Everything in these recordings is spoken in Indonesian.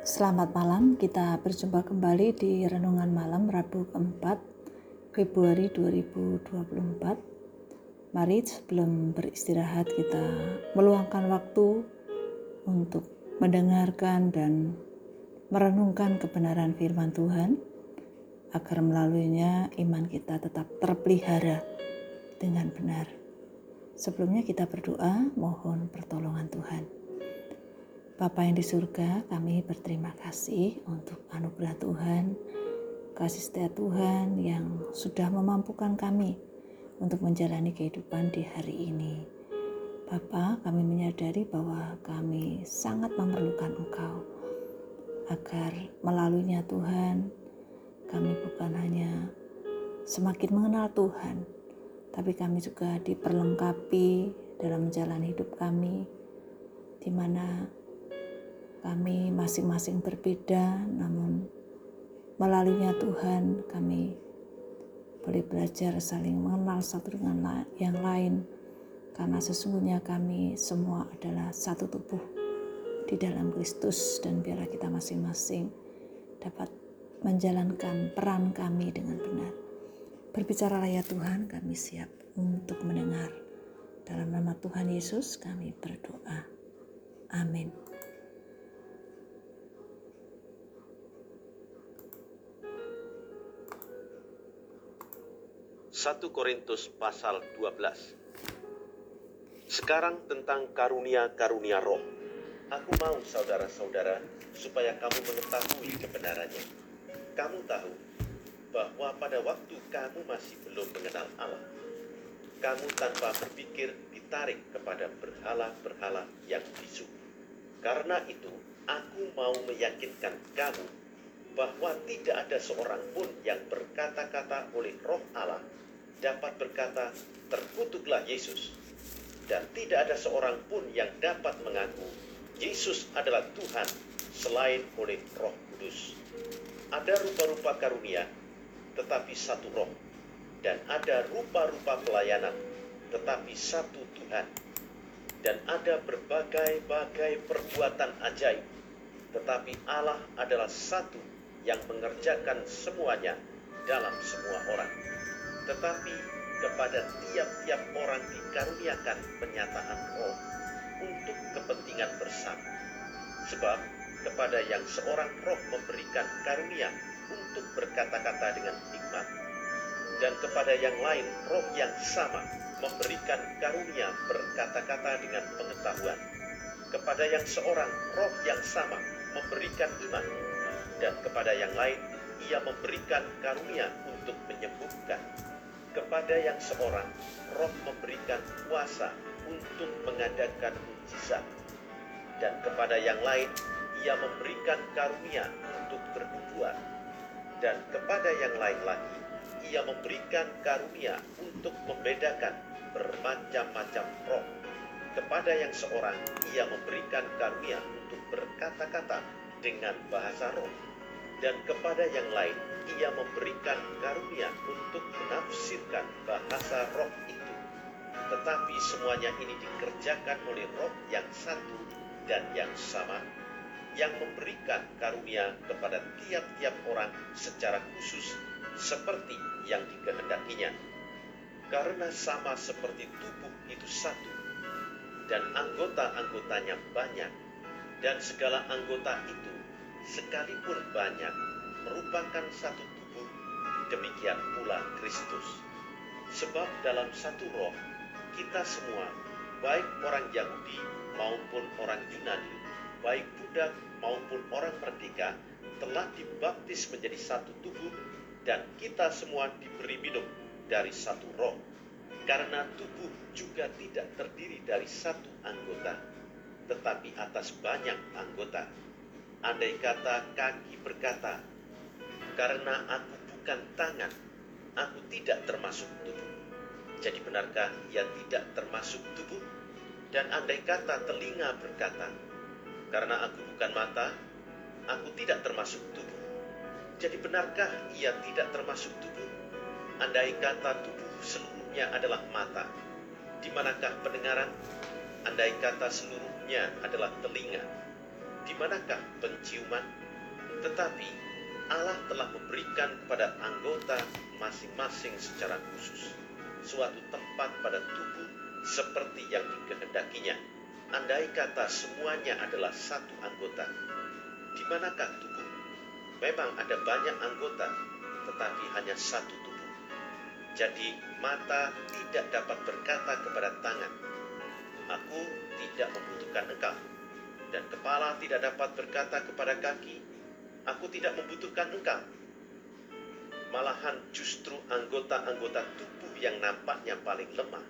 Selamat malam, kita berjumpa kembali di Renungan Malam Rabu keempat Februari 2024 Mari sebelum beristirahat kita meluangkan waktu untuk mendengarkan dan merenungkan kebenaran firman Tuhan agar melaluinya iman kita tetap terpelihara dengan benar. Sebelumnya kita berdoa mohon pertolongan Tuhan. Bapa yang di surga, kami berterima kasih untuk anugerah Tuhan, kasih setia Tuhan yang sudah memampukan kami untuk menjalani kehidupan di hari ini. Bapa, kami menyadari bahwa kami sangat memerlukan Engkau agar melaluinya Tuhan, kami bukan hanya semakin mengenal Tuhan, tapi kami juga diperlengkapi dalam menjalani hidup kami, di mana kami masing-masing berbeda, namun melaluinya Tuhan kami boleh belajar saling mengenal satu dengan yang lain karena sesungguhnya kami semua adalah satu tubuh di dalam Kristus dan biarlah kita masing-masing dapat menjalankan peran kami dengan benar. Berbicara ya Tuhan, kami siap untuk mendengar. Dalam nama Tuhan Yesus kami berdoa. Amin. 1 Korintus pasal 12. Sekarang tentang karunia-karunia roh. Aku mau saudara-saudara supaya kamu mengetahui kebenarannya. Kamu tahu bahwa pada waktu kamu masih belum mengenal Allah, kamu tanpa berpikir ditarik kepada berhala-berhala yang bisu. Karena itu, aku mau meyakinkan kamu bahwa tidak ada seorang pun yang berkata-kata oleh roh Allah dapat berkata, terkutuklah Yesus. Dan tidak ada seorang pun yang dapat mengaku, Yesus adalah Tuhan selain oleh roh kudus. Ada rupa-rupa karunia, tetapi satu roh. Dan ada rupa-rupa pelayanan, tetapi satu Tuhan. Dan ada berbagai-bagai perbuatan ajaib, tetapi Allah adalah satu yang mengerjakan semuanya dalam semua orang tetapi kepada tiap-tiap orang dikaruniakan penyataan roh untuk kepentingan bersama. Sebab kepada yang seorang roh memberikan karunia untuk berkata-kata dengan hikmat, dan kepada yang lain roh yang sama memberikan karunia berkata-kata dengan pengetahuan. Kepada yang seorang roh yang sama memberikan iman, dan kepada yang lain ia memberikan karunia untuk menyembuhkan kepada yang seorang. Roh memberikan kuasa untuk mengadakan mujizat. Dan kepada yang lain ia memberikan karunia untuk bernubuat dan kepada yang lain lagi ia memberikan karunia untuk membedakan bermacam-macam roh. Kepada yang seorang ia memberikan karunia untuk berkata-kata dengan bahasa roh dan kepada yang lain ia memberikan karunia untuk menafsirkan bahasa roh itu. Tetapi semuanya ini dikerjakan oleh roh yang satu dan yang sama, yang memberikan karunia kepada tiap-tiap orang secara khusus seperti yang dikehendakinya. Karena sama seperti tubuh itu satu, dan anggota-anggotanya banyak, dan segala anggota itu sekalipun banyak merupakan satu tubuh, demikian pula Kristus. Sebab dalam satu roh, kita semua, baik orang Yahudi maupun orang Yunani, baik budak maupun orang merdeka, telah dibaptis menjadi satu tubuh dan kita semua diberi minum dari satu roh. Karena tubuh juga tidak terdiri dari satu anggota, tetapi atas banyak anggota Andai kata kaki berkata, karena aku bukan tangan, aku tidak termasuk tubuh. Jadi benarkah ia tidak termasuk tubuh? Dan andai kata telinga berkata, karena aku bukan mata, aku tidak termasuk tubuh. Jadi benarkah ia tidak termasuk tubuh? Andai kata tubuh seluruhnya adalah mata, di manakah pendengaran? Andai kata seluruhnya adalah telinga, Di manakah penciuman? Tetapi Allah telah memberikan kepada anggota masing-masing secara khusus suatu tempat pada tubuh seperti yang dikehendakinya. Andai kata semuanya adalah satu anggota, di manakah tubuh? Memang ada banyak anggota, tetapi hanya satu tubuh. Jadi mata tidak dapat berkata kepada tangan, Aku tidak membutuhkan engkau. Dan kepala tidak dapat berkata kepada kaki, Aku tidak membutuhkan engkau. Malahan justru anggota-anggota tubuh yang nampaknya paling lemah,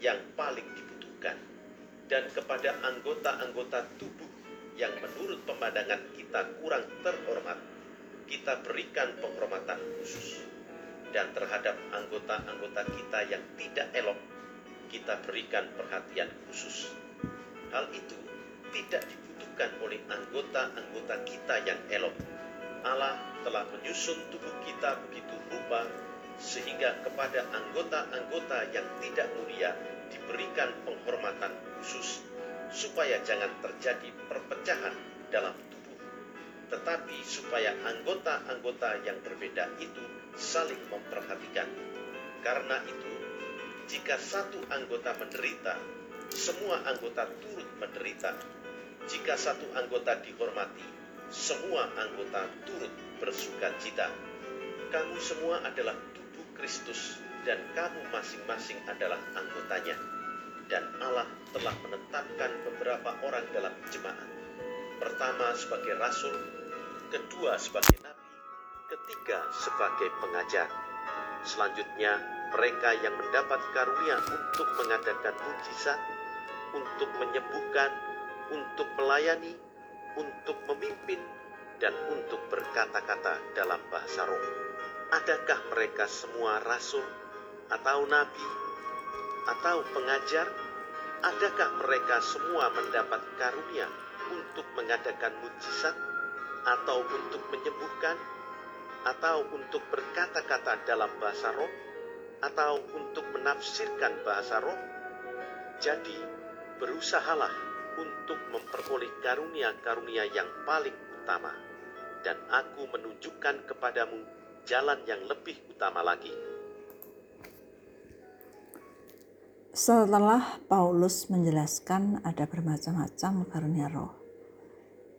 yang paling dibutuhkan. Dan kepada anggota-anggota tubuh yang menurut pemandangan kita kurang terhormat, kita berikan penghormatan khusus. Dan terhadap anggota-anggota kita yang tidak elok, kita berikan perhatian khusus. Hal itu tidak dibutuhkan oleh anggota-anggota kita yang elok. Allah telah menyusun tubuh kita begitu rupa sehingga kepada anggota-anggota yang tidak mulia diberikan penghormatan khusus supaya jangan terjadi perpecahan dalam tubuh. Tetapi supaya anggota-anggota yang berbeda itu saling memperhatikan. Karena itu jika satu anggota menderita semua anggota turut menderita jika satu anggota dihormati semua anggota turut bersuka cita kamu semua adalah tubuh Kristus dan kamu masing-masing adalah anggotanya. Dan Allah telah menetapkan beberapa orang dalam jemaat. Pertama sebagai rasul, kedua sebagai nabi, ketiga sebagai pengajar. Selanjutnya, mereka yang mendapat karunia untuk mengadakan mujizat, untuk menyembuhkan, untuk melayani, untuk memimpin, dan untuk berkata-kata dalam bahasa roh. Adakah mereka semua rasul atau nabi atau pengajar? Adakah mereka semua mendapat karunia untuk mengadakan mujizat atau untuk menyembuhkan atau untuk berkata-kata dalam bahasa roh atau untuk menafsirkan bahasa roh? Jadi, berusahalah untuk memperoleh karunia-karunia yang paling utama dan aku menunjukkan kepadamu jalan yang lebih utama lagi. Setelah Paulus menjelaskan ada bermacam-macam karunia roh,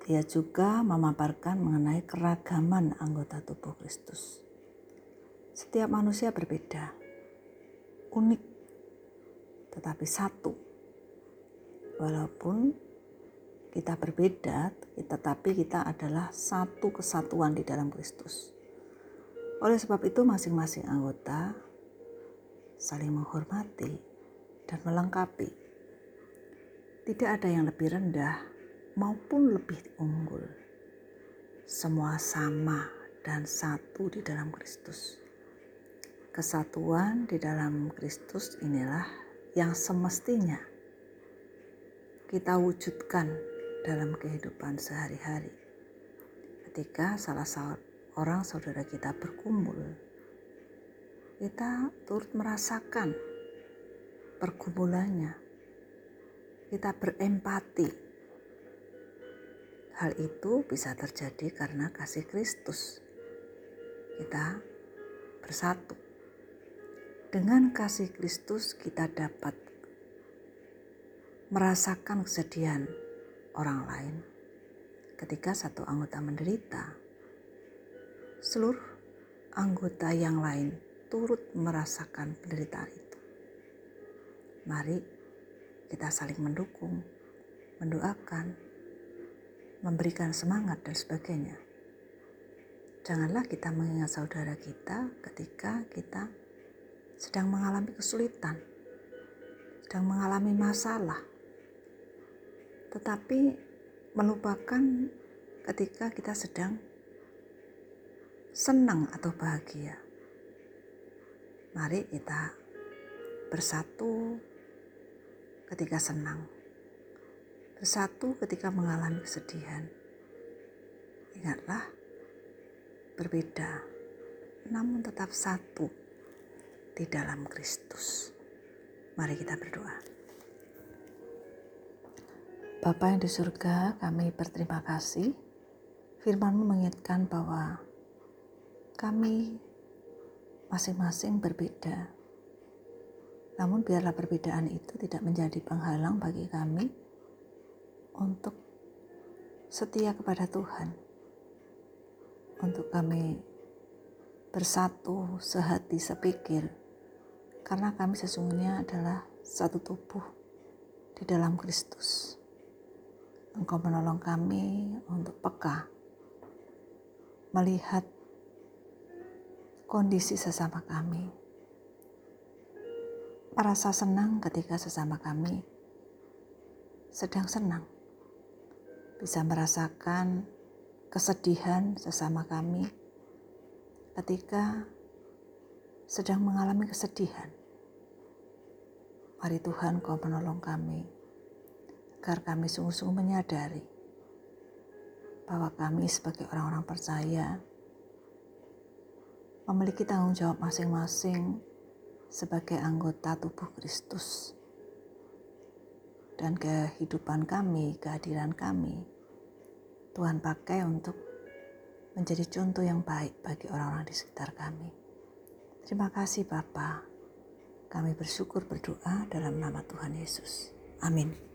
ia juga memaparkan mengenai keragaman anggota tubuh Kristus. Setiap manusia berbeda, unik, tetapi satu. Walaupun kita berbeda, tetapi kita adalah satu kesatuan di dalam Kristus. Oleh sebab itu, masing-masing anggota saling menghormati dan melengkapi. Tidak ada yang lebih rendah maupun lebih unggul. Semua sama dan satu di dalam Kristus. Kesatuan di dalam Kristus inilah yang semestinya kita wujudkan dalam kehidupan sehari-hari. Ketika salah seorang saudara kita berkumpul, kita turut merasakan pergumulannya. Kita berempati. Hal itu bisa terjadi karena kasih Kristus. Kita bersatu. Dengan kasih Kristus kita dapat merasakan kesedihan orang lain. Ketika satu anggota menderita, seluruh anggota yang lain turut merasakan penderitaan itu. Mari kita saling mendukung, mendoakan, memberikan semangat dan sebagainya. Janganlah kita mengingat saudara kita ketika kita sedang mengalami kesulitan, sedang mengalami masalah, tetapi melupakan ketika kita sedang senang atau bahagia. Mari kita bersatu ketika senang, bersatu ketika mengalami kesedihan. Ingatlah, berbeda, namun tetap satu di dalam Kristus. Mari kita berdoa. Bapa yang di surga, kami berterima kasih. Firman-Mu mengingatkan bahwa kami masing-masing berbeda. Namun biarlah perbedaan itu tidak menjadi penghalang bagi kami untuk setia kepada Tuhan. Untuk kami bersatu, sehati, sepikir. Karena kami sesungguhnya adalah satu tubuh di dalam Kristus. Engkau menolong kami untuk peka, melihat kondisi sesama kami. Merasa senang ketika sesama kami sedang senang. Bisa merasakan kesedihan sesama kami ketika sedang mengalami kesedihan. Mari Tuhan kau menolong kami agar kami sungguh-sungguh menyadari bahwa kami sebagai orang-orang percaya memiliki tanggung jawab masing-masing sebagai anggota tubuh Kristus. Dan kehidupan kami, kehadiran kami, Tuhan pakai untuk menjadi contoh yang baik bagi orang-orang di sekitar kami. Terima kasih Bapa. Kami bersyukur berdoa dalam nama Tuhan Yesus. Amin.